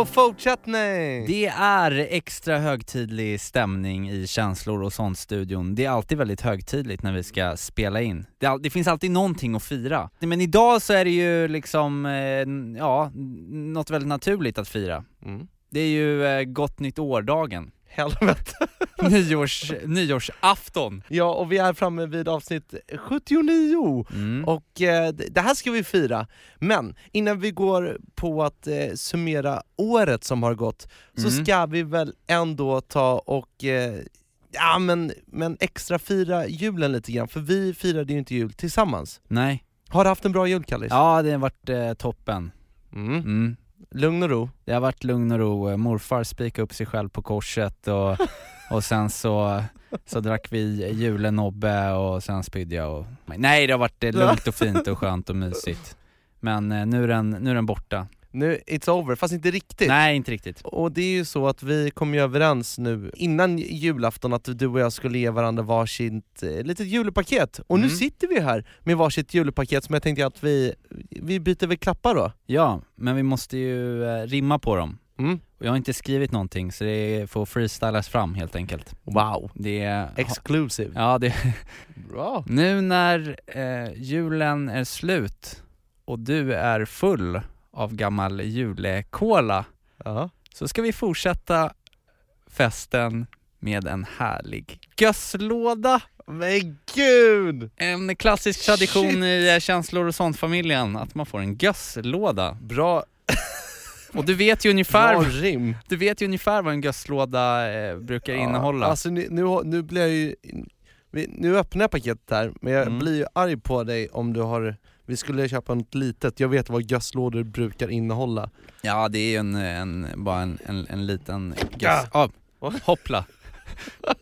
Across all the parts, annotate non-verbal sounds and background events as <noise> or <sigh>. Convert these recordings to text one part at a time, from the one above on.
Go fortsättning! Det är extra högtidlig stämning i känslor och sånt studion. Det är alltid väldigt högtidligt när vi ska spela in. Det, all, det finns alltid någonting att fira. Men idag så är det ju liksom, eh, ja, något väldigt naturligt att fira. Mm. Det är ju eh, gott nytt år-dagen. Helvete. <laughs> Nyårs, nyårsafton. Ja, och vi är framme vid avsnitt 79 Mm. och eh, det här ska vi fira. Men innan vi går på att eh, summera året som har gått så Mm. ska vi väl ändå ta och eh, Ja men, men extra fira julen lite grann, för vi firade ju inte jul tillsammans. Nej. Har du haft en bra jul Kallis? Ja, det har varit eh, toppen. Mm. Lugn och ro? Det har varit lugn och ro, morfar spikade upp sig själv på korset och, <laughs> och sen så, så drack vi julenobbe och sen spydde jag och... Nej det har varit lugnt och fint och skönt och mysigt. Men eh, nu är den, nu är den borta. Nu, it's over, fast inte riktigt. Nej inte riktigt. Och det är ju så att vi kom ju överens nu innan julafton att du och jag skulle ge varandra varsitt eh, litet julepaket. Och nu Mm. sitter vi här med varsitt julepaket som jag tänkte att vi, vi byter väl klappar då? Ja, men vi måste ju eh, rimma på dem. Mm. Och jag har inte skrivit någonting så det får freestylas fram helt enkelt. Wow, Det är... exclusive. Ja, det, Bra. Nu när eh, julen är slut och du är full av gammal julekola Ja. så ska vi fortsätta festen med en härlig gösslåda. Men gud! En klassisk tradition Shit. i eh, känslor och sånt-familjen, att man får en gösslåda. Bra, <laughs> Och du vet ju ungefär, du vet ju ungefär vad en gösslåda eh, brukar innehålla. Alltså nu, nu, nu blir jag ju... Nu öppnar jag paketet här, men jag Mm. blir ju arg på dig om du har... Vi skulle köpa något litet, jag vet vad gösslådor brukar innehålla. Ja, det är ju en, en, bara en, en, en liten Ja. göss... Ah, hoppla!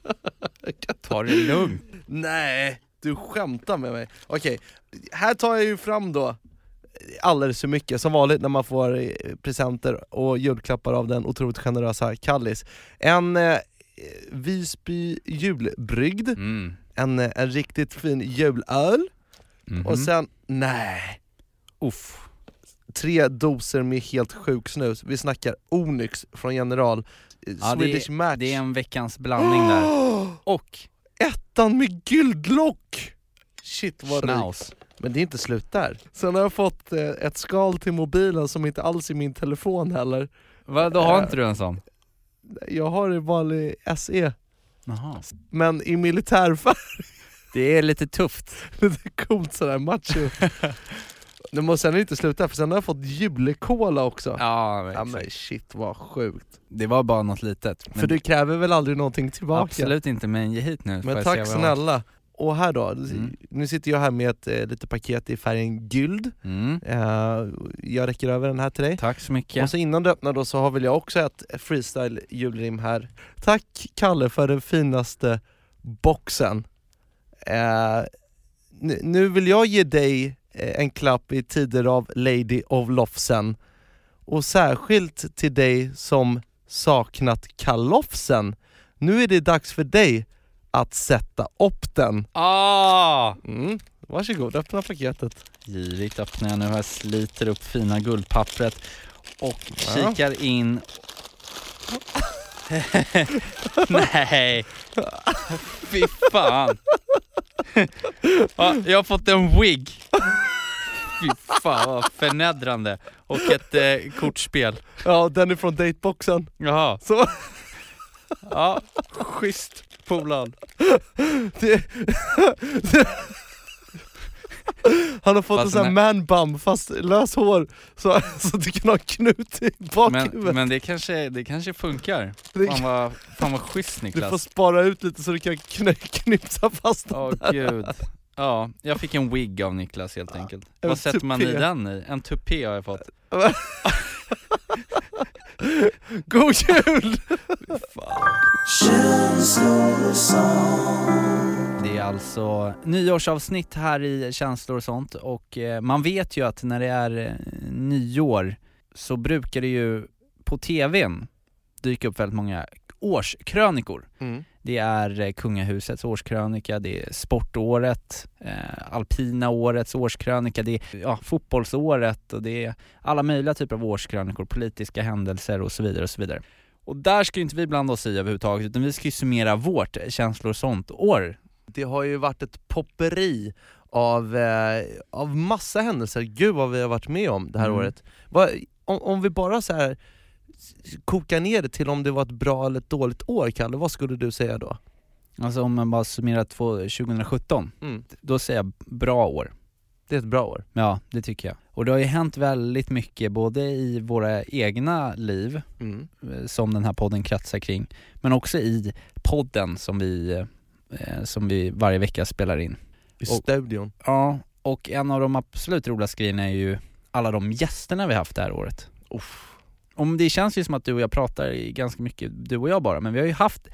<laughs> Ta det lugnt. Nej, du skämtar med mig. Okej, här tar jag ju fram då alldeles för mycket, som vanligt när man får eh, presenter och julklappar av den otroligt generösa Kallis. En eh, Visby julbrygd, Mm. en, eh, en riktigt fin julöl, Mhm. och sen, nej, Uff. tre doser med helt sjuk snus. Vi snackar Onyx från General, eh, Ja, det, Swedish Match. det är en veckans blandning där. <gasps> Och Ettan med guldlock! Shit vad schnauz. Men det är inte slut där. Sen har jag fått eh, ett skal till mobilen som inte alls är min telefon heller. Va, då har Eh. inte du en sån? Jag har en vanlig SE, Jaha. men i militärfärg. Det är lite tufft. <laughs> Lite coolt sådär, macho. <laughs> Det måste sen inte sluta för sen har jag fått julekola också. Ja, men Ja men shit vad sjukt. Det var bara något litet. För du kräver väl aldrig någonting tillbaka? Absolut inte, men ge hit nu. Men jag tack jag snälla. Och här då, Mm. nu sitter jag här med ett eh, litet paket i färgen guld. Mm. Eh, jag räcker över den här till dig. Tack så mycket. Och så innan du öppnar då så har väl jag också ett freestyle julrim här. Tack Kalle för den finaste boxen. Eh, nu- vill jag ge dig eh, en klapp i tider av Lady of Lofsen. Och särskilt till dig som saknat kalofsen. Nu är det dags för dig att sätta upp den. Ah! Mm. Varsågod, öppna paketet. Girigt öppnar jag nu, jag sliter upp fina guldpappret och Ja. kikar in <laughs> Nej! Fy fan! ja, jag har fått en wig! Fy fan vad förnedrande! Och ett eh, kortspel. Ja, den är från dateboxen. Jaha. Så Ja, schysst polaren. Han har fått Fast en sån här den man bum fast lös hår så, så du kan ha knut i Men, bakhuvudet. men det, kanske, det kanske funkar. Det- Fan vad, fan vad schysst du Niklas. får spara ut lite så du kan knipsa <laughs> fast den Åh där. gud. Ja, jag fick en wig av Niklas helt enkelt. en Vad sätter man i den i? En tupé har jag fått. <laughs> God jul! Det är alltså nyårsavsnitt här i Känslor och sånt och eh, man vet ju att när det är eh, nyår så brukar det ju på TVn dyka upp väldigt många årskrönikor. Mm. Det är eh, kungahusets årskrönika, det är sportåret, eh, alpina årets årskrönika, det är ja, fotbollsåret och det är alla möjliga typer av årskrönikor, politiska händelser och så vidare och så vidare. Och där ska ju inte vi blanda oss i överhuvudtaget utan vi ska ju summera vårt känslor sånt-år. Det har ju varit ett popperi av, eh, av massa händelser, gud vad vi har varit med om det här Mm. året. Vad, om, om vi bara så här kokar ner det till om det var ett bra eller ett dåligt år, Kalle, vad skulle du säga då? Alltså om man bara summerar två- 2017, Mm. då säger jag bra år. Det är ett bra år. Ja, det tycker jag. Och det har ju hänt väldigt mycket både i våra egna liv, Mm. eh, som den här podden kretsar kring, men också i podden som vi, eh, som vi varje vecka spelar in. I Och- studion. Ja, och en av de absolut roligaste grejerna är ju alla de gästerna vi haft det här året. Uff. Om det känns ju som att du och jag pratar ganska mycket, du och jag bara, men vi har ju haft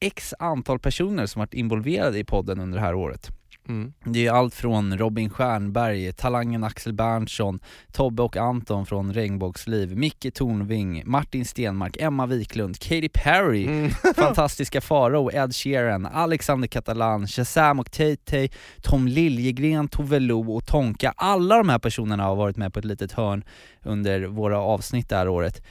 x antal personer som varit involverade i podden under det här året. Mm. Det är allt från Robin Stjernberg, talangen Axel Berntsson, Tobbe och Anton från Regnbågsliv, Micke Tornving, Martin Stenmark, Emma Wiklund, Katy Perry, Mm. <laughs> fantastiska Farao, Ed Sheeran, Alexander Catalan, Shazam och Tay-Tay, Tom Liljegren, Tove Lo och Tonka. Alla de här personerna har varit med på ett litet hörn under våra avsnitt det här året.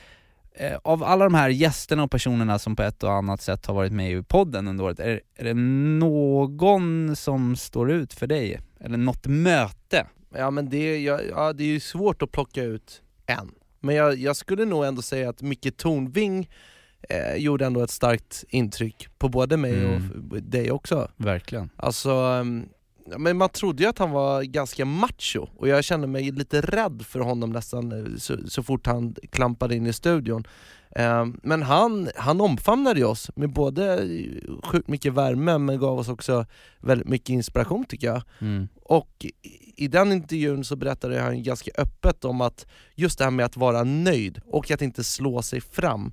Eh, Av alla de här gästerna och personerna som på ett och annat sätt har varit med i podden under året, är, är det någon som står ut för dig? Eller något möte? Ja men det, är- ja, ja, det är ju svårt att plocka ut en. Men jag, jag skulle nog ändå säga att Micke Tornving eh, gjorde ändå ett starkt intryck på både mig Mm. och dig också. Verkligen. Alltså, ehm, men man trodde ju att han var ganska macho och jag kände mig lite rädd för honom nästan eh, så, så fort han klampade in i studion. Ehm, Men han, han omfamnade oss med både eh, sjukt mycket värme men gav oss också väldigt mycket inspiration tycker jag. Mm. Och i- den intervjun så berättade han ganska öppet om att just det här med att vara nöjd och att inte slå sig fram.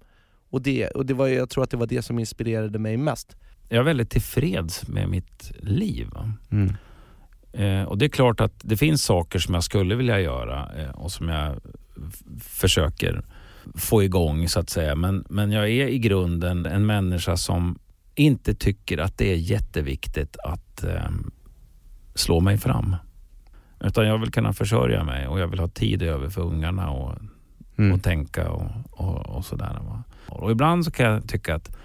Och, det, och det var, jag tror att det var det som inspirerade mig mest. Jag är väldigt tillfreds med mitt liv. va. Eh, och det är klart att det finns saker som jag skulle vilja göra eh, och som jag försöker få igång så att säga. Men, men jag är i grunden en människa som inte tycker att det är jätteviktigt att eh, slå mig fram. Utan jag vill kunna försörja mig och jag vill ha tid över för ungarna och, och tänka och, och, och sådär. Och ibland så kan jag tycka att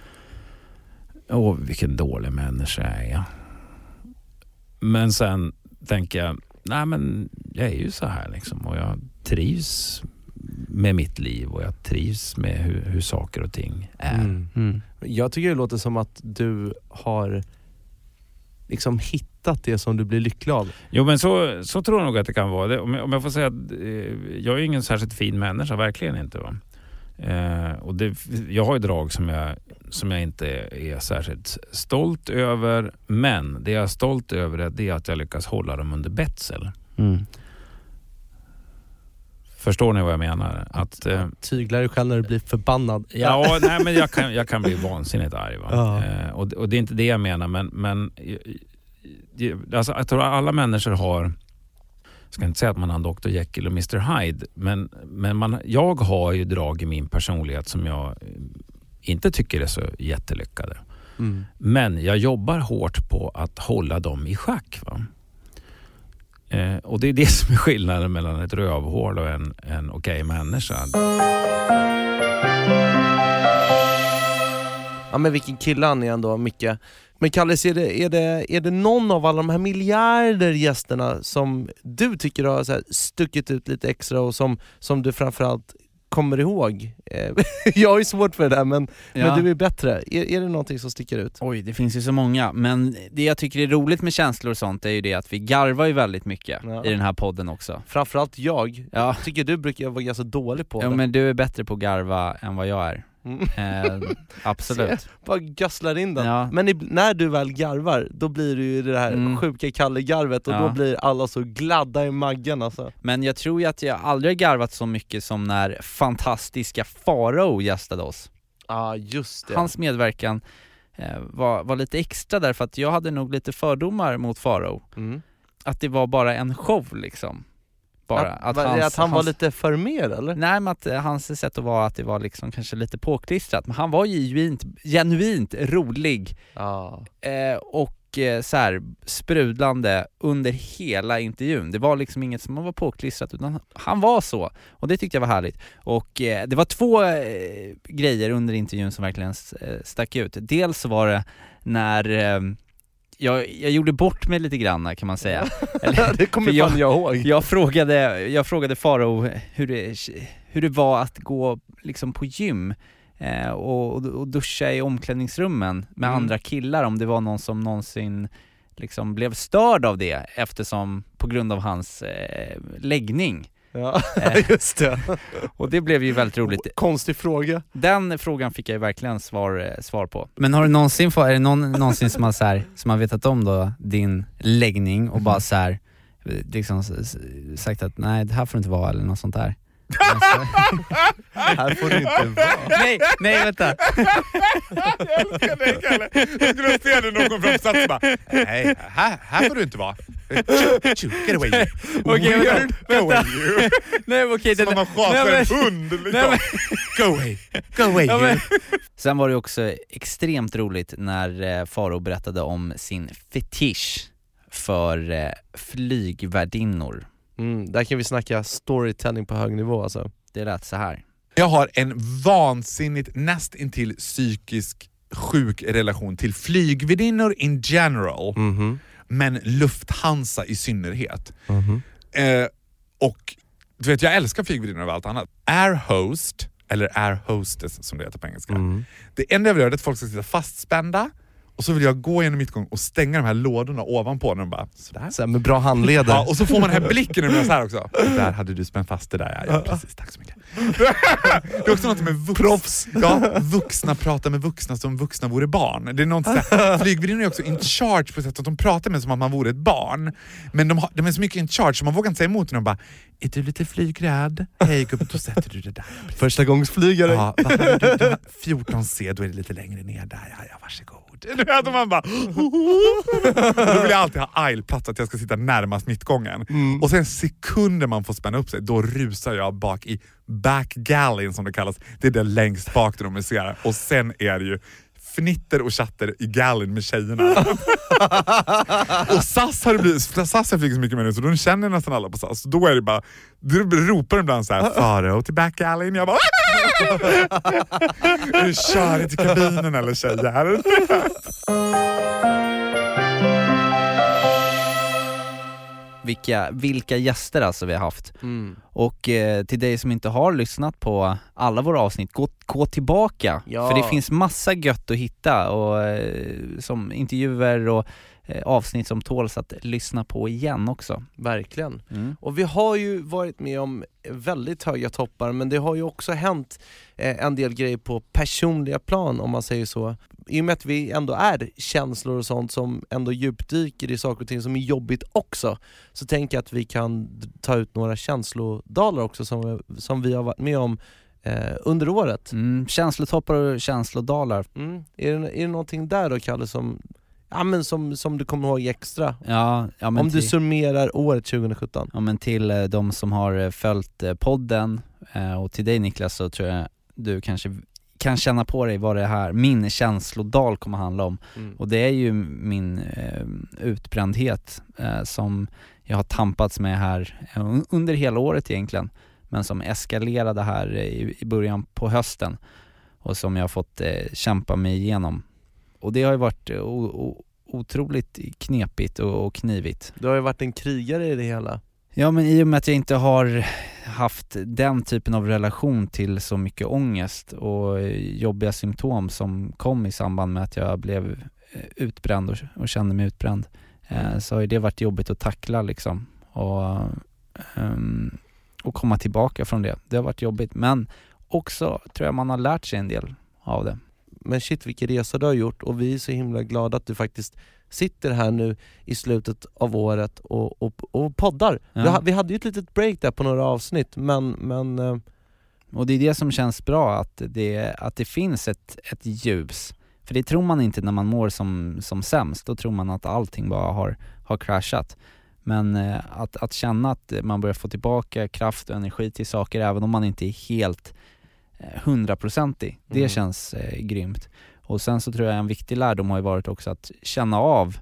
Åh, vilken dålig människa är jag. Men sen tänker jag, nej men jag är ju så här liksom och jag trivs med mitt liv och jag trivs med hur, hur saker och ting är. Mm. Jag tycker det låter som att du har liksom hittat det som du blir lycklig av. Jo men så, så tror jag nog att det kan vara. Det, om, jag, om jag får säga att eh, jag är ingen särskilt fin människa, verkligen inte. Va? Eh, och det, jag har ju drag som jag, som jag inte är särskilt stolt över. Men det jag är stolt över är, det är att jag lyckas hålla dem under betsel. Förstår ni vad jag menar? Att, eh, Tyglar dig själv när du blir förbannad. Ja, nej, men jag kan, jag kan bli vansinnigt arg. Va? Ja. Eh, och, och det är inte det jag menar, men, men eh, alltså, jag tror alla människor har, jag ska inte säga att man har en Dr Jekyll och Mr Hyde, men, men man, jag har ju drag i min personlighet som jag eh, inte tycker är så jättelyckade. Mm. Men jag jobbar hårt på att hålla dem i schack. Eh, och det är det <laughs> som är skillnaden mellan ett rövhål och en, en okej människa. Ja men vilken kille han är ändå, Micke. Men Kallis, är det, är, det, är det någon av alla de här miljarder gästerna som du tycker har så här stuckit ut lite extra och som, som du framförallt kommer ihåg? Eh, <laughs> jag har ju svårt för det där men, Ja. men du är bättre. Är, är det någonting som sticker ut? Oj, det finns ju så många, men det jag tycker är roligt med känslor och sånt är ju det att vi garvar ju väldigt mycket Ja. i den här podden också. Framförallt jag. Ja, tycker du brukar vara ganska dålig på ja det. men du är bättre på att garva än vad jag är. Mm. Eh, <laughs> absolut. Bara gödslar in den. Ja. Men när du väl garvar, då blir det ju det här Mm. sjuka Kalle-garvet och Ja. då blir alla så gladda i maggen alltså. Men jag tror ju att jag aldrig har garvat så mycket som när fantastiska Farao gästade oss. Ja just det. Hans medverkan eh, var, var lite extra därför att jag hade nog lite fördomar mot Farao. Mm. Att det var bara en show liksom. Bara att, var det att han var lite för mer eller? Nej men att eh, hans sätt att vara, att det var liksom kanske lite påklistrat, men han var genuint, genuint rolig Ja. eh, och eh, så här sprudlande under hela intervjun. Det var liksom inget som var påklistrat utan han var så, och det tyckte jag var härligt. Och eh, det var två eh, grejer under intervjun som verkligen eh, stack ut. Dels var det när jag, jag gjorde bort mig lite grann kan man säga. <laughs> <laughs> det kommer jag- fan jag ihåg. Jag frågade, jag frågade Faro hur det, hur det var att gå liksom på gym eh, och, och duscha i omklädningsrummen med Mm. andra killar, om det var någon som någonsin liksom blev störd av det eftersom, på grund av hans eh, läggning. Ja, Eh, <laughs> just det. och det blev ju väldigt roligt. Konstig fråga. Den frågan fick jag ju verkligen svar, eh, svar på. Men har du någonsin, få- är det någon någonsin som har, så här, som har vetat om då din läggning och bara så här, liksom sagt att nej det här får inte vara eller något sånt där? Alltså, <laughs> Här får du inte vara. nej, nej vänta. <laughs> Jag älskar dig Kalle! Jag skulle se dig någon fram på och bara Nej, här, här får du inte vara. Get away you. Okej, vänta, Weird. Go away you. Nej okej, Som det om man schasar nej, en hund nej, liksom. men- Go away. Go away Ja, you. Sen var det också extremt roligt när eh, Faro berättade om sin fetisch för eh, flygvärdinnor. Mm, där kan vi snacka storytelling på hög nivå alltså. Det lät så här. Jag har en vansinnigt nästintill psykisk sjuk relation till flygvärdinnor in general, Mhm. men Lufthansa i synnerhet. Mhm. Eh, och du vet, jag älskar flygvärdinnor över allt annat. Air host, eller air hostess som det heter på engelska. Mm. Det enda jag vill göra är att folk ska sitta fastspända och så vill jag gå genom mittgång och stänga de här lådorna ovanpå den bara sådär. Så med bra handleder. Ja, och så får man den här blicken när man så här också. Där hade du spänt fast det där ja. ja precis, tack så mycket. <laughs> Det är också något med vux, Proffs. Ja, vuxna pratar med vuxna som vuxna vore barn. Det är något så här, <laughs> flygvärdinnor är också in charge på sätt att de pratar med som om man vore ett barn. Men de, har, de är så mycket in charge så man vågar inte säga emot när de bara Är du lite flygrädd? Hej gubben, då sätter du det där. Första gångs flygare. Ja, vad hade du, du har 14C, då är det lite längre ner där. Ja, ja, varsågod. Du vet, och man bara... Då vill jag alltid ha aisleplats, att jag ska sitta närmast mittgången. Och sen sekunder man får spänna upp sig, då rusar jag bak i back galley som det kallas. Det är det längst bak där de musicerar. Och sen är det ju fnitter och chatter i gallen med tjejerna. <laughs> och SAS har blivit, SAS har så mycket med nu så de känner nästan alla på SAS. Då är det bara, då ropar de ibland såhär Farao till back alley. Jag bara <laughs> är det körigt i kabinen eller tjejer? Vilka, vilka gäster alltså vi har haft. Mm. Och eh, till dig som inte har lyssnat på alla våra avsnitt, gå, gå tillbaka. Ja. För det finns massa gött att hitta och eh, som intervjuer och avsnitt som tåls att lyssna på igen också. Verkligen. Mm. Och vi har ju varit med om väldigt höga toppar men det har ju också hänt eh, en del grejer på personliga plan om man säger så. I och med att vi ändå är känslor och sånt som ändå djupdyker i saker och ting som är jobbigt också så tänker jag att vi kan ta ut några känslodalar också som, som vi har varit med om eh, under året. Mm, känslotoppar och känslodalar. Mm. Är, det, är det någonting där då Kalle som, ja, men som, som du kommer ihåg extra? Ja, ja, men om du till- summerar året 2017? Ja men till eh, de som har eh, följt eh, podden eh, och till dig Niklas så tror jag du kanske kan känna på dig vad det här, min känslodal kommer handla om. Mm. Och det är ju min utbrändhet som jag har tampats med här un- under hela året egentligen. Men som eskalerade här i, i början på hösten och som jag har fått kämpa mig igenom. Och det har ju varit eh, otroligt knepigt och, och knivigt. Du har ju varit en krigare i det hela. Ja men i och med att jag inte har haft den typen av relation till så mycket ångest och eh, jobbiga symptom som kom i samband med att jag blev eh, utbränd och, och kände mig utbränd så har ju det varit jobbigt att tackla liksom och, ehm, och komma tillbaka från det. Det har varit jobbigt men också tror jag man har lärt sig en del av det. Men shit vilken resa du har gjort och vi är så himla glada att du faktiskt sitter här nu i slutet av året och, och, och poddar. Ja. Vi, vi hade ju ett litet break där på några avsnitt men, men eh, Och det är det som känns bra, att det, att det finns ett, ett ljus. För det tror man inte när man mår som, som sämst, då tror man att allting bara har, har kraschat. Men eh, att, att känna att man börjar få tillbaka kraft och energi till saker även om man inte är helt hundraprocentig, det Mm. känns eh, grymt. Och sen så tror jag en viktig lärdom har ju varit också att känna av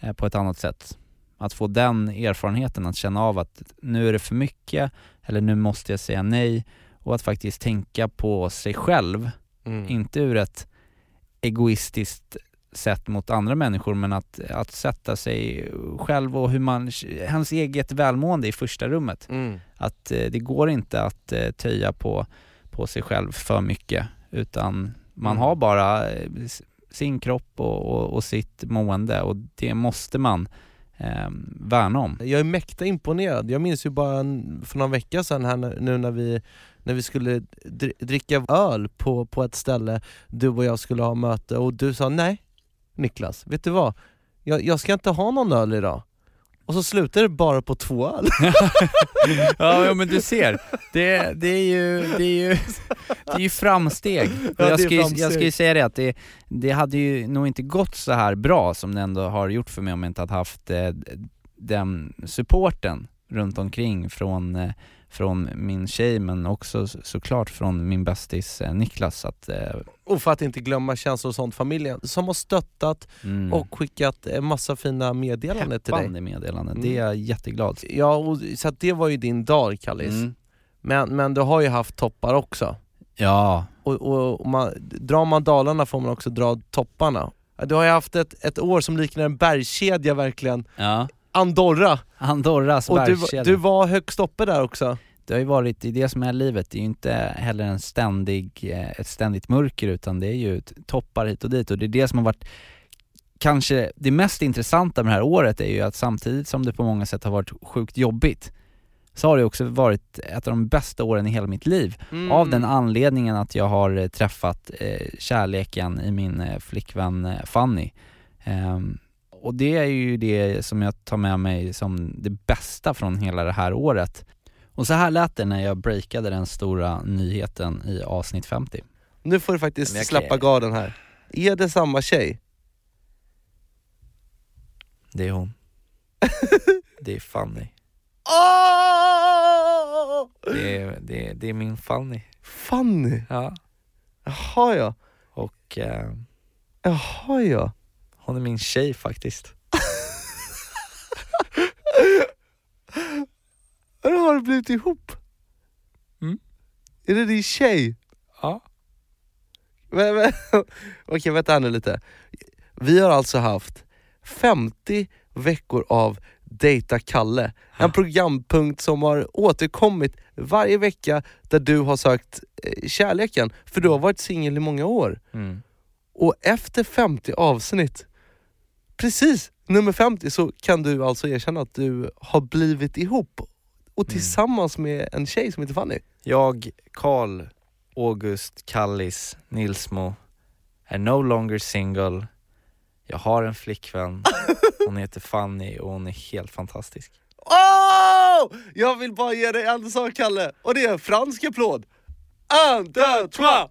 eh, på ett annat sätt. Att få den erfarenheten, att känna av att nu är det för mycket, eller nu måste jag säga nej och att faktiskt tänka på sig själv, mm. inte ur ett egoistiskt sätt mot andra människor men att, att sätta sig själv och hur man, hans eget välmående i första rummet. Mm. Att eh, det går inte att eh, töja på, på sig själv för mycket utan man Mm. har bara eh, sin kropp och, och, och sitt mående och det måste man eh, värna om. Jag är mäkta imponerad. Jag minns ju bara för några vecka sedan här nu när vi, när vi skulle dri- dricka öl på, på ett ställe, du och jag skulle ha möte och du sa nej Niklas, vet du vad? Jag, jag ska inte ha någon öl idag. Och så slutade det bara på två öl. <laughs> ja, men du ser, det, det, är, ju, det, är, ju, det är ju framsteg. Ja, jag, ska ju, framsteg. jag ska ju säga det att det, det hade ju nog inte gått så här bra som det ändå har gjort för mig om jag inte hade haft eh, den supporten runt omkring från, eh, från min tjej men också så- såklart från min bästis eh, Niklas. Att, eh, Och för att inte glömma känslor och sånt, familjen som har stöttat mm, och skickat en massa fina meddelanden till dig. meddelanden, Mm. det är jag jätteglad Ja, och, så det var ju din dag Kallis. Mm. Men, men du har ju haft toppar också. Ja, Och, och, och man, drar man dalarna får man också dra topparna. Du har ju haft ett, ett år som liknar en bergskedja verkligen. ja. Andorra! Andorras Och du, du var högst uppe där också. Det har ju varit, är det som är livet, det är ju inte heller en ständig, eh, ett ständigt mörker utan det är ju toppar hit och dit och det är det som har varit kanske det mest intressanta med det här året är ju att samtidigt som det på många sätt har varit sjukt jobbigt så har det också varit ett av de bästa åren i hela mitt liv. Mm. Av den anledningen att jag har eh, träffat eh, kärleken i min eh, flickvän eh, Fanny. Och det är ju det som jag tar med mig som det bästa från hela det här året. Och så här lät det när jag breakade den stora nyheten i avsnitt 50. Nu får du faktiskt jag släppa kan- garden här. Är det samma tjej? Det är hon. <laughs> det är Fanny. Åh! Det är, det är, det är min Fanny. Fanny! Ja. Jaha ja, Och eh, jaha ja. Hon är min tjej faktiskt. <laughs> Har du blivit ihop? Mm. Är det din tjej? Ja. Men, men, <laughs> okej vänta här nu lite. Vi har alltså haft 50 veckor av Dejta Kalle. En programpunkt som har återkommit varje vecka där du har sökt eh, kärleken. För du har varit singel i många år. Mm. Och efter 50 avsnitt, precis nummer 50, så kan du alltså erkänna att du har blivit ihop och Mm. tillsammans med en tjej som heter Fanny. Jag, Karl August Kallis Nilsmo, är no longer single. Jag har en flickvän, <laughs> hon heter Fanny och hon är helt fantastisk. Oh! Jag vill bara ge dig en sak Kalle, och det är en fransk applåd. Un, deux, trois!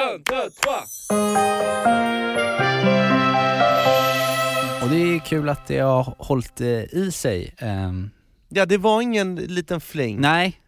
Un, deux, trois! Och det är kul att det har hållit eh, i sig. Ehm, Ja det var ingen liten fling. nej,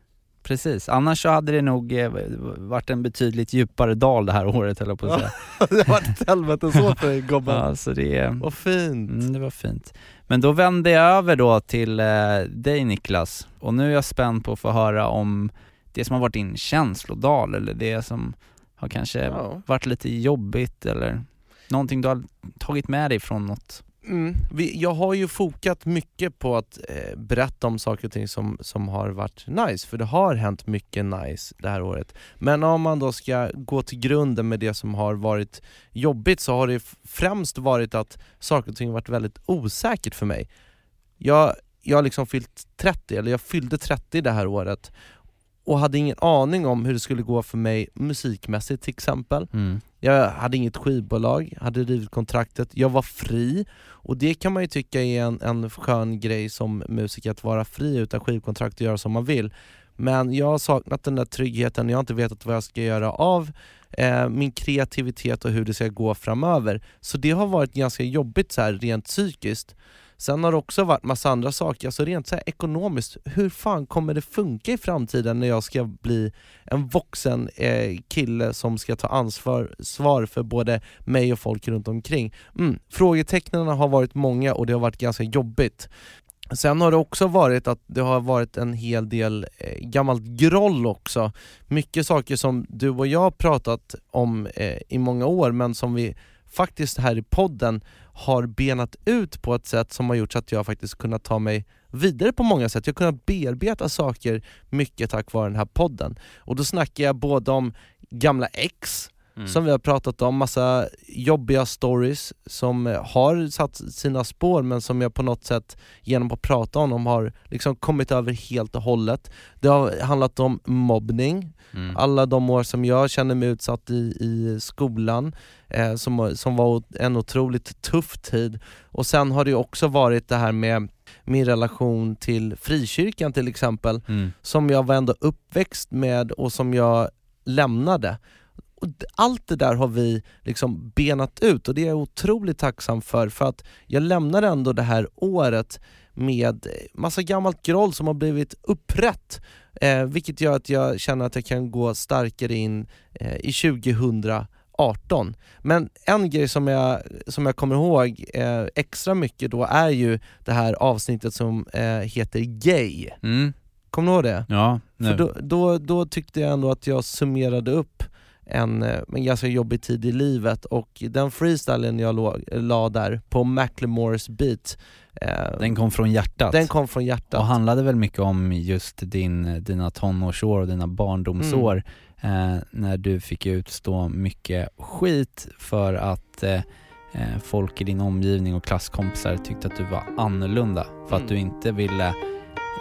precis. Annars så hade det nog eh, varit en betydligt djupare dal det här året höll jag på att säga. <laughs> det var ett helvete så för dig gobben. Ja, så det, Vad fint. mm, det var fint. Men då vände jag över då till eh, dig Niklas, och nu är jag spänd på att få höra om det som har varit din känslodal eller det som har kanske Ja. varit lite jobbigt eller någonting du har tagit med dig från något. Mm. Vi, jag har ju fokat mycket på att eh, berätta om saker och ting som, som har varit nice, för det har hänt mycket nice det här året. Men om man då ska gå till grunden med det som har varit jobbigt så har det främst varit att saker och ting har varit väldigt osäkert för mig. Jag jag har liksom fyllt 30, eller jag fyllde 30 det här året och hade ingen aning om hur det skulle gå för mig musikmässigt till exempel. Mm. Jag hade inget skivbolag, hade rivit kontraktet, jag var fri och det kan man ju tycka är en, en skön grej som musiker, att vara fri utan skivkontrakt och göra som man vill. Men jag har saknat den där tryggheten, jag har inte vetat vad jag ska göra av eh, min kreativitet och hur det ska gå framöver. Så det har varit ganska jobbigt så här rent psykiskt. Sen har det också varit massa andra saker, alltså rent så här ekonomiskt, hur fan kommer det funka i framtiden när jag ska bli en vuxen eh, kille som ska ta ansvar svar för både mig och folk runt omkring? Mm. Frågetecknen har varit många och det har varit ganska jobbigt. Sen har det också varit att det har varit en hel del eh, gammalt groll också. Mycket saker som du och jag har pratat om eh, i många år men som vi faktiskt här i podden har benat ut på ett sätt som har gjort så att jag faktiskt kunnat ta mig vidare på många sätt. Jag har kunnat bearbeta saker mycket tack vare den här podden. Och då snackar jag både om gamla ex, Mm. som vi har pratat om, massa jobbiga stories som har satt sina spår men som jag på något sätt genom att prata om dem har liksom kommit över helt och hållet. Det har handlat om mobbning, Mm. alla de år som jag kände mig utsatt i, i skolan, eh, som, som var en otroligt tuff tid. Och sen har det också varit det här med min relation till frikyrkan till exempel, Mm. som jag var ändå uppväxt med och som jag lämnade. Och allt det där har vi liksom benat ut och det är jag otroligt tacksam för, för att jag lämnade ändå det här året med massa gammalt groll som har blivit upprätt, eh, vilket gör att jag känner att jag kan gå starkare in eh, i 2018. Men en grej som jag, som jag kommer ihåg eh, extra mycket då är ju det här avsnittet som eh, heter Gay. Mm. Kommer du ihåg det? Ja, nu. För då, då, då tyckte jag ändå att jag summerade upp en, eh, en ganska jobbig tid i livet och den freestylen jag låg, la där på Macklemores beat, eh, Den kom från hjärtat. den kom från hjärtat. Och handlade väl mycket om just din, dina tonårsår och dina barndomsår Mm. eh, när du fick utstå mycket skit för att eh, eh, folk i din omgivning och klasskompisar tyckte att du var annorlunda för att Mm. du inte ville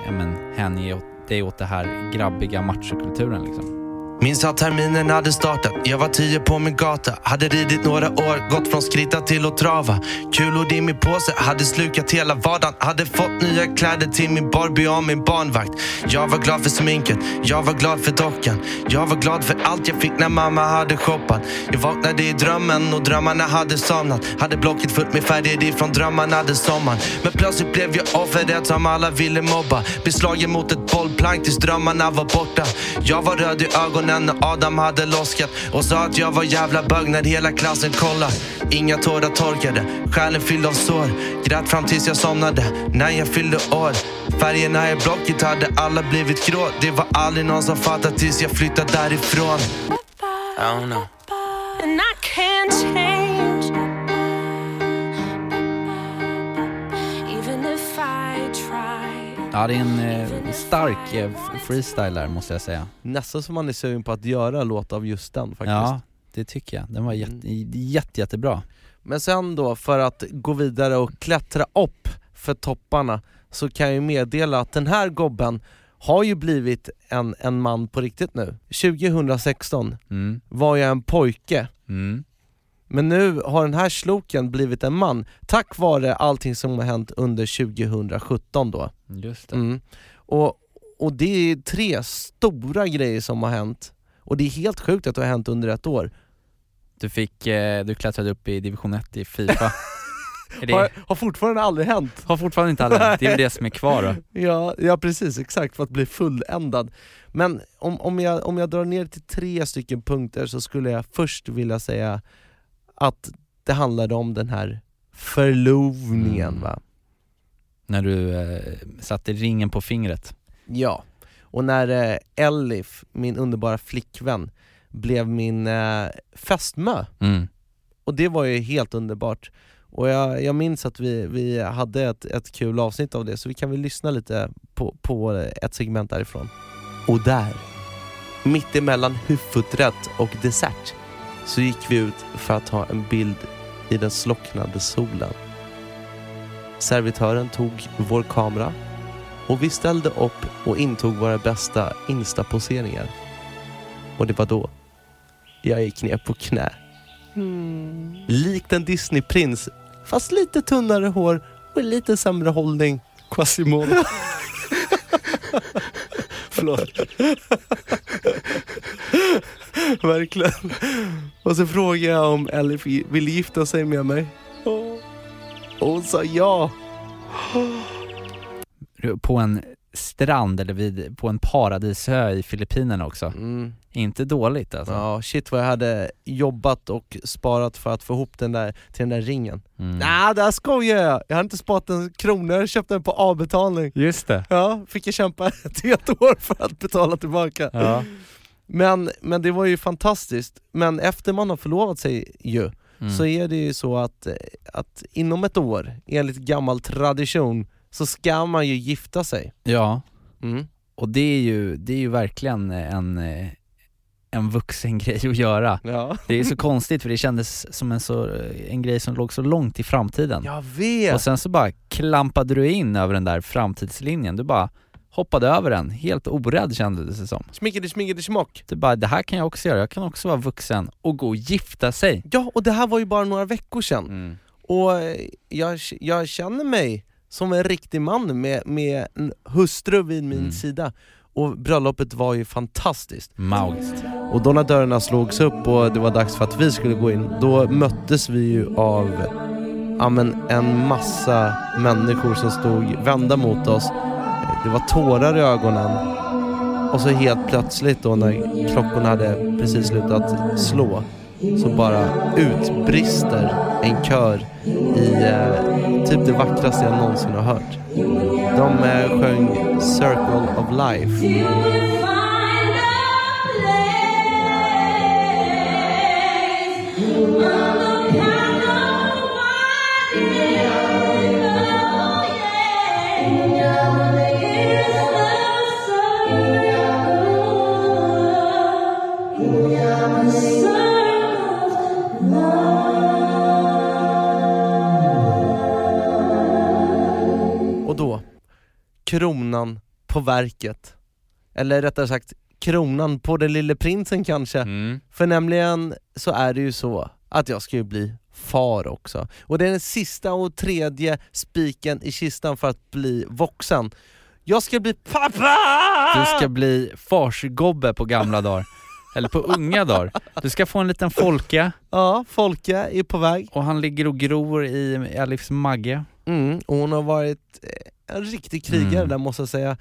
ja, men, hänge dig åt det här grabbiga machokulturen liksom. Minns att terminen hade startat, jag var tio på min gata. Hade ridit några år, gått från skritta till att trava. Kulor i min påse, hade slukat hela vardagen. Hade fått nya kläder till min Barbie och min barnvakt. Jag var glad för sminket, jag var glad för dockan. Jag var glad för allt jag fick när mamma hade shoppat. Jag vaknade i drömmen och drömmarna hade somnat. Hade blocket fullt med färger ifrån drömmarna den sommaren. Men plötsligt blev jag offret som alla ville mobba. Beslagen mot ett bollplank tills drömmarna var borta. Jag var röd i ögonen när Adam hade loskat Och sa att jag var jävla bög när hela klassen kollar Inga tårar torkade, själen fylld av sår. Grät fram tills jag somnade, när jag fyllde år. Färgerna i blocket hade alla blivit grå. Det var aldrig någon som fattat tills jag flyttade därifrån. I don't know. and I can't Ja det är en eh, stark eh, f- freestyle där måste jag säga. Nästan som man är sugen på att göra låt av just den faktiskt. Ja, det tycker jag. Den var jätte, jätte, jättebra. Men sen då, för att gå vidare och klättra upp för topparna, så kan jag ju meddela att den här gobben har ju blivit en, en man på riktigt nu. 2016 Mm. var jag en pojke, Mm. Men nu har den här sloken blivit en man, tack vare allting som har hänt under 2017 då. Just det. Mm. Och, och det är tre stora grejer som har hänt, och det är helt sjukt att det har hänt under ett år. Du fick, eh, du klättrade upp i division 1 i Fifa. det, <laughs> Har, har fortfarande aldrig hänt. har fortfarande inte alla, det är det som är kvar då. <laughs> Ja, ja precis, exakt, för att bli fulländad. Men om, om, jag, om jag drar ner till tre stycken punkter så skulle jag först vilja säga att det handlade om den här förlovningen Mm. va? När du eh, satte ringen på fingret. Ja, och när eh, Elif, min underbara flickvän, blev min eh, fästmö, Mm. och det var ju helt underbart. Och jag, jag minns att vi, vi hade ett, ett kul avsnitt av det, så vi kan väl lyssna lite på, på ett segment därifrån. Och där, mitt emellan huvudrätt och dessert, så gick vi ut för att ta en bild i den slocknade solen. Servitören tog vår kamera och vi ställde upp och intog våra bästa instaposeringar. Och det var då jag gick ner på knä. Likt en Disneyprins, fast lite tunnare hår och lite sämre hållning. Quasimodo. <laughs> Förlåt. <laughs> <laughs> Verkligen. Och så frågade jag om Elif ville gifta sig med mig. Och hon sa ja. På en strand eller vid, på en paradisö i Filippinerna också. Mm. Inte dåligt alltså. Ja, shit vad jag hade jobbat och sparat för att få ihop den där till den där ringen. Mm. Nej, där skojar jag! Jag hade inte sparat en krona, jag köpte den på avbetalning. Just det. Ja, fick jag kämpa <laughs> ett helt år för att betala tillbaka. Ja. Men, men det var ju fantastiskt. Men efter man har förlovat sig ju, Mm. så är det ju så att, eh, att inom ett år, enligt gammal tradition, så ska man ju gifta sig. Ja, Mm. och det är ju, det är ju verkligen en, eh, en vuxen <laughs> grej att göra. Ja. Det är så konstigt för det kändes som en, så, en grej som låg så långt i framtiden. Jag vet! Och sen så bara klampade du in över den där framtidslinjen, du bara hoppade över den, helt orädd kändes det som. Smickety smickety smock. Du bara, det här kan jag också göra, jag kan också vara vuxen och gå och gifta sig. Ja, och det här var ju bara några veckor sedan. Mm. Och eh, jag, jag känner mig som en riktig man med, med en hustru vid min Mm. sida. Och bröllopet var ju fantastiskt. Magiskt. Och då när dörrarna slogs upp och det var dags för att vi skulle gå in, då möttes vi ju av ja, men en massa människor som stod vända mot oss. Det var tårar i ögonen. Och så helt plötsligt då när klockorna hade precis slutat slå så bara utbrister en kör i eh, typ det vackraste jag någonsin har hört. De eh, sjöng Circle of Life. Kronan på verket. Eller rättare sagt, kronan på den lille prinsen kanske. Mm. För nämligen så är det ju så att jag ska ju bli far också. Och det är den sista och tredje spiken i kistan för att bli vuxen. Jag ska bli pappa! Du ska bli farsgobbe på gamla dagar. <laughs> Eller på unga dagar. Du ska få en liten Folke Ja, Folke är på väg. och han ligger och gror i Elifs magge. Mm, och hon har varit eh, en riktig krigare Mm. där måste jag säga.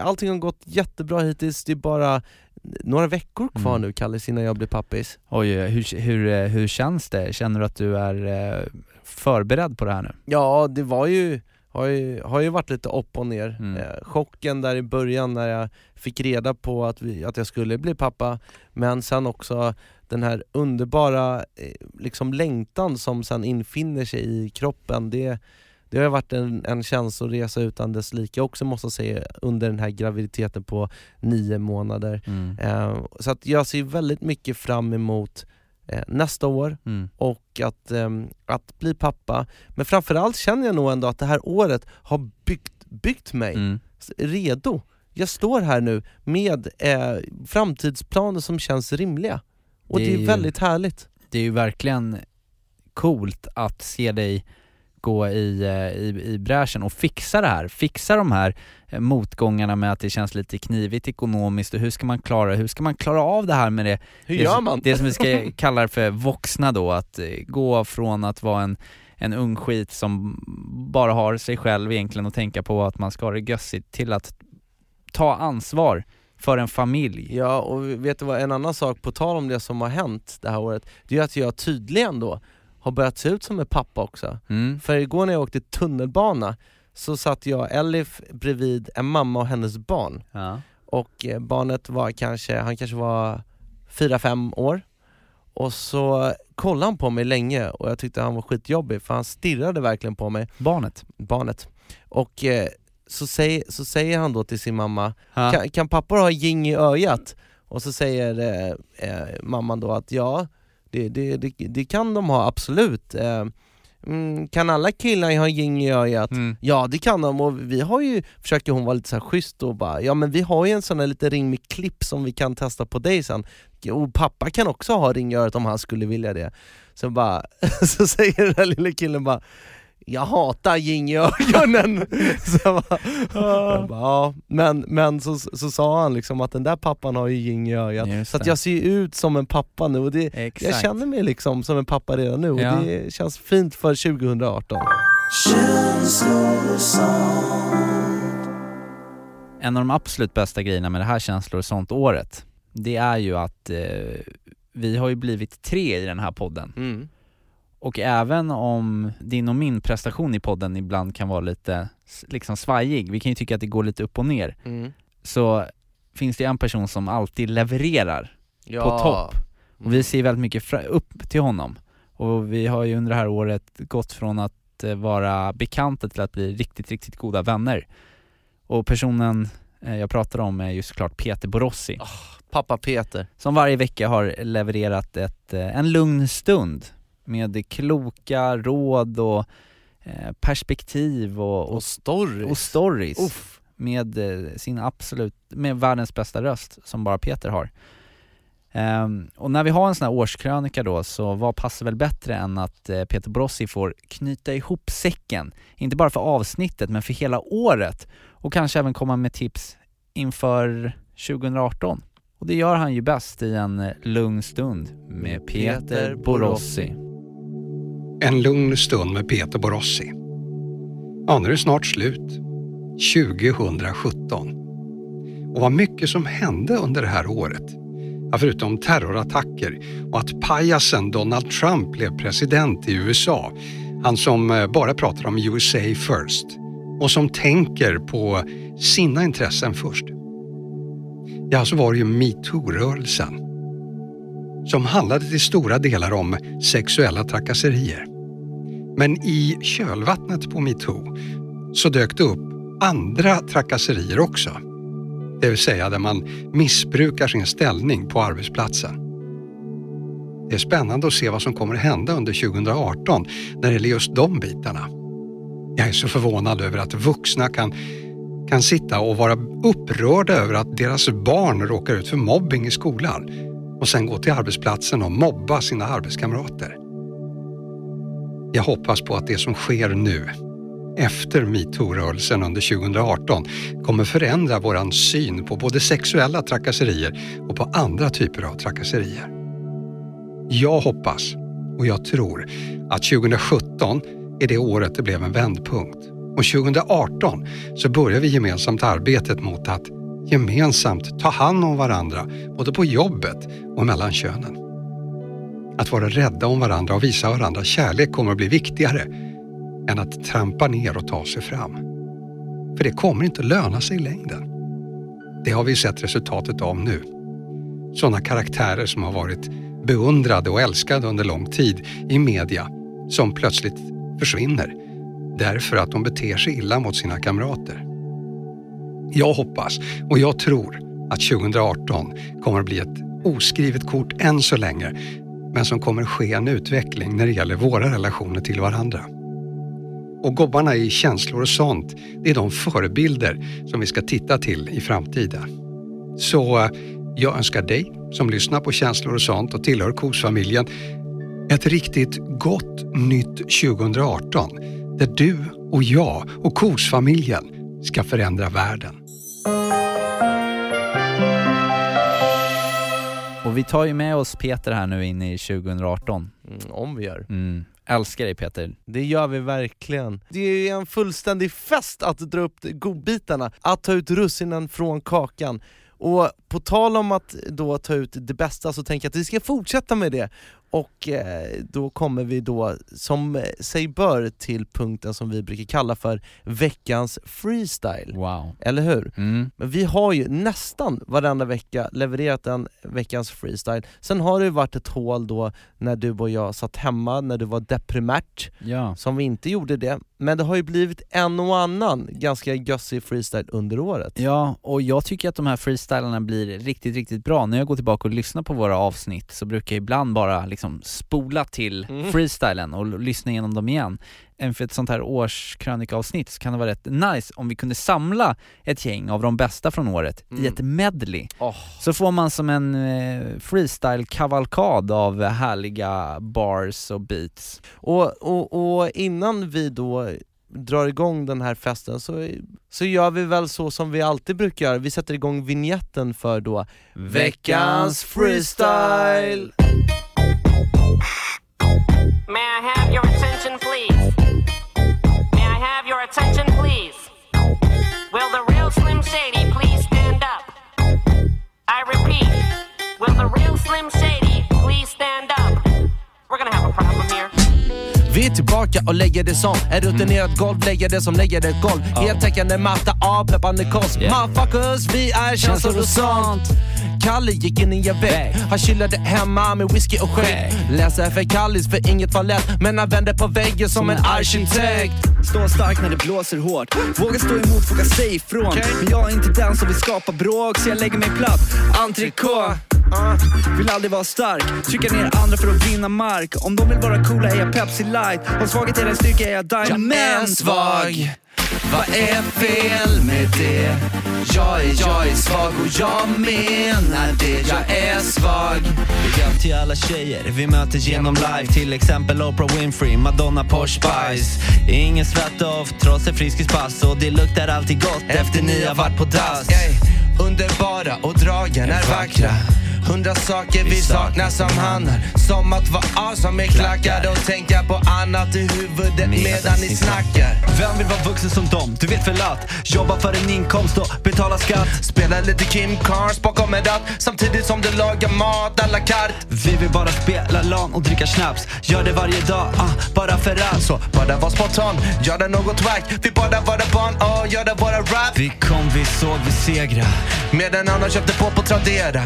Allting har gått jättebra hittills, det är bara några veckor kvar Mm. nu Kallis innan jag blir pappis. Oj, hur, hur, hur känns det? Känner du att du är eh, förberedd på det här nu? Ja, det var ju, har ju, har ju varit lite upp och ner. Mm. Eh, chocken där i början när jag fick reda på att, vi, att jag skulle bli pappa, men sen också den här underbara eh, liksom längtan som sen infinner sig i kroppen. Det, det har varit en, en känsloresa utan dess like också måste jag säga under den här graviditeten på nio månader. Mm. Eh, så att jag ser väldigt mycket fram emot eh, nästa år Mm. och att, ehm, att bli pappa. Men framförallt känner jag nog ändå att det här året har byggt, byggt mig Mm. redo. Jag står här nu med eh, framtidsplaner som känns rimliga. Och Det det är är, ju- väldigt härligt. Det är ju verkligen coolt att se dig gå i, eh, i, i bräschen och fixa det här. Fixa de här eh, motgångarna med att det känns lite knivigt ekonomiskt och hur ska man klara Hur ska man klara av det här med det Hur det, gör som- man? Det som vi ska <laughs> kalla för vuxna då, att eh, gå från att vara en, en ung skit som bara har sig själv egentligen och tänka på att man ska ha det gössigt till att ta ansvar för en familj. Ja, och vet du vad, en annan sak på tal om det som har hänt det här året, det är att jag tydligen då har börjat se ut som en pappa också. Mm. För igår när jag åkte tunnelbana så satt jag Elif bredvid en mamma och hennes barn. Ja. och eh, barnet var kanske, han kanske var 4-5 år och så kollade han på mig länge och jag tyckte han var skitjobbig för han stirrade verkligen på mig, Barnet. barnet. Och eh, så, säger, så säger han då till sin mamma, kan, kan pappor ha ging i ögat? Och så säger eh, eh, mamman då att ja, det, det, det, det kan de ha absolut. Eh, mm, kan alla killar ha yin i ögat? Mm. Ja det kan de och vi har ju, försöker hon vara lite så här schysst och bara, ja men vi har ju en sån här liten ring med klipp som vi kan testa på dig sen. Och pappa kan också ha ring i örat om han skulle vilja det. Så bara, <laughs> så säger den där lilla killen bara jag hatar i ögonen! <laughs> så jag bara, ja. Men, men så, så sa han liksom att den där pappan har ju yin i ögat, så att jag ser ut som en pappa nu och det, jag känner mig liksom som en pappa redan nu och Ja. det känns fint för 2018. En av de absolut bästa grejerna med det här känslor och sånt året, det är ju att eh, vi har ju blivit tre i den här podden. Mm. Och även om din och min prestation i podden ibland kan vara lite liksom svajig, vi kan ju tycka att det går lite upp och ner, Mm. så finns det en person som alltid levererar Ja. på topp. Och vi ser väldigt mycket upp till honom. Och vi har ju under det här året gått från att eh, vara bekanta till att bli riktigt, riktigt goda vänner. Och personen eh, jag pratar om är ju såklart Peter Borossi. Pappa Peter. Som varje vecka har levererat ett, eh, en lugn stund med kloka råd och eh, perspektiv och, och, Och stories. och stories. Uff. Med eh, sin absolut, med världens bästa röst som bara Peter har. Ehm, och när vi har en sån här årskrönika då, så vad passar väl bättre än att eh, Peter Borossi får knyta ihop säcken, inte bara för avsnittet men för hela året och kanske även komma med tips inför 2018. Och det gör han ju bäst i en eh, lugn stund med Peter Borossi. En lugn stund med Peter Borossi. Ja, nu är det snart slut. 2017. Och vad mycket som hände under det här året. Ja, förutom terrorattacker och att pajasen Donald Trump blev president i USA. Han som eh, bara pratar om USA first och som tänker på sina intressen först. Ja, så var det ju metoo-rörelsen som handlade till stora delar om sexuella trakasserier. Men i kölvattnet på metoo så dök det upp andra trakasserier också. Det vill säga där man missbrukar sin ställning på arbetsplatsen. Det är spännande att se vad som kommer att hända under 2018 när det gäller just de bitarna. Jag är så förvånad över att vuxna kan, kan sitta och vara upprörda över att deras barn råkar ut för mobbing i skolan och sen gå till arbetsplatsen och mobba sina arbetskamrater. Jag hoppas på att det som sker nu, efter metoo-rörelsen under 2018, kommer förändra våran syn på både sexuella trakasserier och på andra typer av trakasserier. Jag hoppas och jag tror att 2017 är det året det blev en vändpunkt. Och 2018 så börjar vi gemensamt arbetet mot att gemensamt ta hand om varandra, både på jobbet och mellan könen. Att vara rädda om varandra och visa varandra kärlek kommer att bli viktigare än att trampa ner och ta sig fram. För det kommer inte att löna sig i längden. Det har vi sett resultatet av nu. Sådana karaktärer som har varit beundrade och älskade under lång tid i media som plötsligt försvinner därför att de beter sig illa mot sina kamrater. Jag hoppas och jag tror att 2018 kommer att bli ett oskrivet kort än så länge men som kommer ske en utveckling när det gäller våra relationer till varandra. Och gobbarna i känslor och sånt, det är de förebilder som vi ska titta till i framtiden. Så eh, jag önskar dig som lyssnar på känslor och sånt och tillhör KOS-familjen ett riktigt gott nytt 2018 där du och jag och KOS-familjen ska förändra världen. Och vi tar ju med oss Peter här nu in i 2018. Mm, om vi gör. Mm. Älskar dig Peter. Det gör vi verkligen. Det är en fullständig fest att dra upp godbitarna, att ta ut russinen från kakan. Och på tal om att då ta ut det bästa så tänker jag att vi ska fortsätta med det. Och eh, då kommer vi då, som eh, sig bör, till punkten som vi brukar kalla för veckans freestyle. Wow. Eller hur? Mm. Men vi har ju nästan varenda vecka levererat en veckans freestyle. Sen har det ju varit ett hål då när du och jag satt hemma, när du var deprimärt, Ja. som vi inte gjorde det. Men det har ju blivit en och annan ganska gössig freestyle under året. Ja, och jag tycker att de här freestylarna blir riktigt, riktigt bra. När jag går tillbaka och lyssnar på våra avsnitt så brukar jag ibland bara liksom liksom spola till Mm. freestylen och lyssna igenom dem igen. Än för ett sånt här årskrönikaavsnitt så kan det vara rätt nice om vi kunde samla ett gäng av de bästa från året i Mm. ett medley. Åh. Så får man som en eh, freestyle-kavalkad av härliga bars och beats. Och, och, och innan vi då drar igång den här festen så, så gör vi väl så som vi alltid brukar göra, vi sätter igång vignetten för då Veckans freestyle! May I have your attention, please? May I have your attention, please? Will the real Slim Shady please stand up? I repeat, will the real Slim Shady please stand up? We're gonna have a problem here. Vi är tillbaka och lägger det som en rutinerad golv Lägger det som lägger ett golv. Heltäckande matta, avpeppande kost Yeah. Motherfuckers, vi är känslor och sånt. Kalle gick in i en vägg. Han chillade hemma med whisky och skägg. Läser för Kallis för inget var lätt. Men han vände på väggen som en arkitekt. Stå stark när det blåser hårt. Våga stå emot, våga säga ifrån. Men jag är inte den som vill skapa bråk Så jag lägger mig platt, entrecote uh, Vill aldrig vara stark, trycka ner andra för att vinna mark. Om de vill vara coola är jag Pepsi light. Om svaghet är en styrka är jag Jag är svag Vad är fel med det? Jag är, jag är svag och jag menar det. Jag är svag. Big till alla tjejer vi möter genom live. Till exempel Oprah Winfrey, Madonna, Porsche Spice. Ingen svett-off trots ett friskispass. Och det luktar alltid gott efter ni har varit på dass. Underbara och dragen är vackra. Hundra saker vi saknar som hannar Som att vara awesome. Med klackar. och tänka på annat i huvudet medan ni snackar. Vem vill vara vuxen som dem? Du vet väl att jobba för en inkomst och betala skatt. Spela lite Kim Cars bakom en ratt. Samtidigt som du lagar mat à la carte. Vi vill bara spela LAN och dricka snaps. Gör det varje dag, ah, bara för att. Så bara var spontan, göra något wack. Vi bara vara barn ah, och göra våra rap. Vi kom, vi såg, vi segra. Medan annan köpte på på Tradera.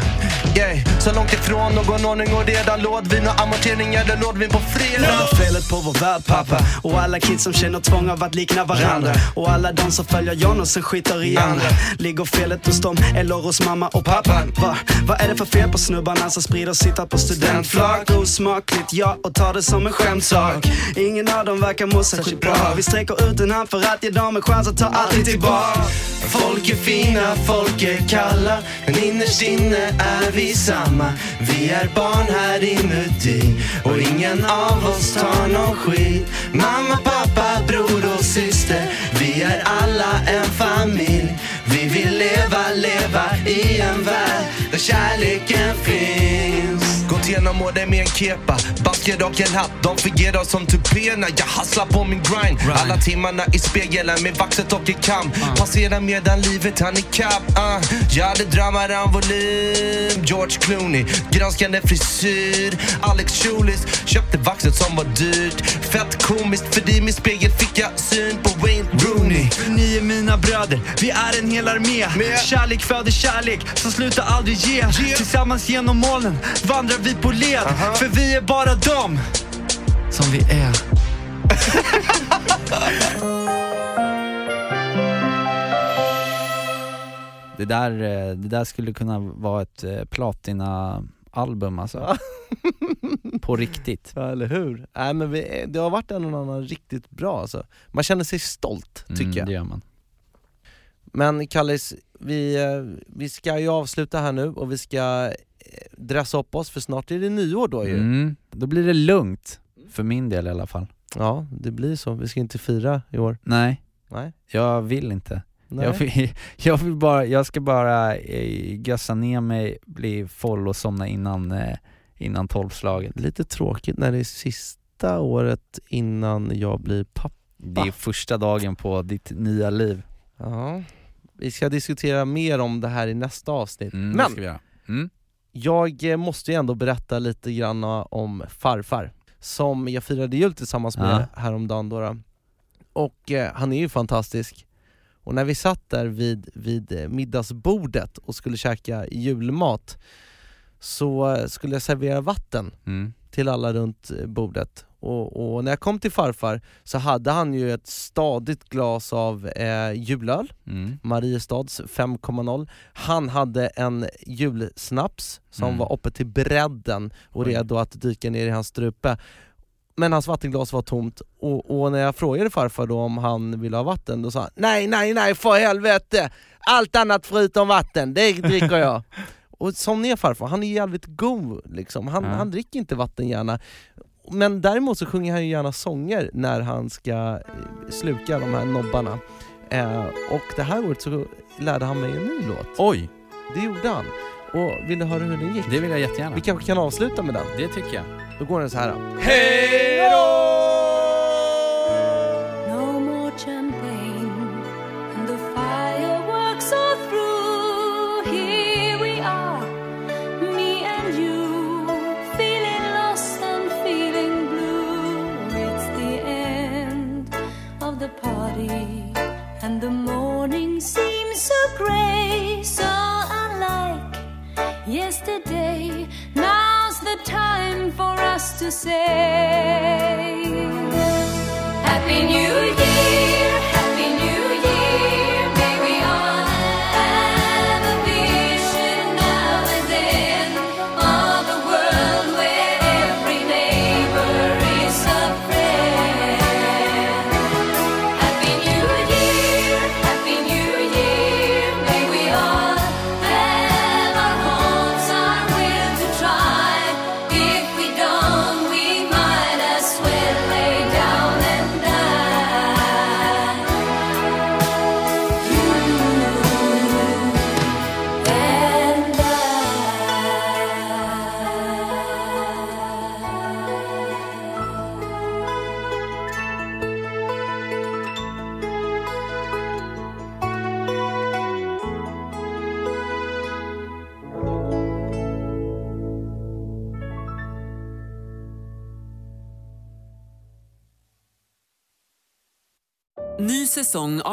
Yeah. Så långt ifrån någon ordning och redan Lådvin och amorteringar eller lådvin på fredag. Lämna felet på vår värld pappa. Och alla kids som känner tvång av att likna varandra. Och alla de som följer John och sen skiter i andra. Ligger felet hos dem eller hos mamma och pappa? Va, vad är det för fel på snubbarna som sprider sitt hat på studentflak? Osmakligt ja, och tar det som en skämtsak. Ingen av dem verkar må särskilt bra. Vi sträcker ut en hand för att ge dem en chans att ta allting tillbaka. Folk är fina, folk är kalla Men innerst inne är vi samma. Vi är barn här inuti Och ingen av oss tar någon skit. Mamma, pappa, bror kärleken finns. Gått igenom åren med en kepa, basker och en hatt. De fungerar som tupéerna, jag hasslar på min grind. Alla timmarna i spegeln med vaxet och i kam. Passerar medan livet hann ikapp uh. Jag hade drömmar om volym George Clooney, granskande frisyr. Alex Schulis, köpte vaxet som var dyrt. Fett komiskt för i min spegel fick jag syn på Rooney. Ni är mina bröder, vi är en hel armé. Kärlek föder kärlek som slutar aldrig ge. Tillsammans genom molnen vandrar vi på led. För vi är bara dem som vi är. <laughs> Det där, eh, det där skulle kunna vara ett eh, platina-album alltså. <laughs> På riktigt. Ja, eller hur? Nej, men vi, det har varit en och annan riktigt bra alltså. Man känner sig stolt, tycker Mm, jag. det gör man. Men Kallis, vi, eh, vi ska ju avsluta här nu och vi ska eh, dressa upp oss för snart är det nyår då ju. Mm. Då blir det lugnt, för min del i alla fall. Ja, det blir så. Vi ska inte fira i år. Nej, Nej. jag vill inte. Nej. Jag, vill, <laughs> jag, vill bara, jag ska bara eh, gössa ner mig, bli full och somna innan, eh, innan tolvslaget. Lite tråkigt när det är sista året innan jag blir pappa. Det är första dagen på ditt nya liv. Ja. Vi ska diskutera mer om det här i nästa avsnitt. Mm, Men ska vi göra. Mm. jag eh, måste ju ändå berätta lite grann om farfar, som jag firade jul tillsammans med häromdagen då. då. Och eh, han är ju fantastisk. Och när vi satt där vid, vid eh, middagsbordet och skulle käka julmat så skulle jag servera vatten Mm. till alla runt eh, bordet. och, och när jag kom till farfar så hade han ju ett stadigt glas av eh, julöl, Mm. Mariestads 5,0. Han hade en julsnaps som Mm. var uppe till bredden och redo att dyka ner i hans strupe. Men hans vattenglas var tomt och, och när jag frågade farfar då om han ville ha vatten, då sa han Nej, nej, nej för helvete! Allt annat förutom vatten, det dricker jag! <laughs> och ni är farfar, han är jävligt god liksom. han, Ja. han dricker inte vatten gärna. Men däremot så sjunger han ju gärna sånger när han ska eh, sluka de här nobbarna. Eh, och det här året så lärde han mig en ny låt. Oj, Det gjorde han. Och vill du höra hur den gick? det vill jag jättegärna. Vi kanske kan avsluta med den. Det tycker jag. Då går den så här. No to say. Happy New Year,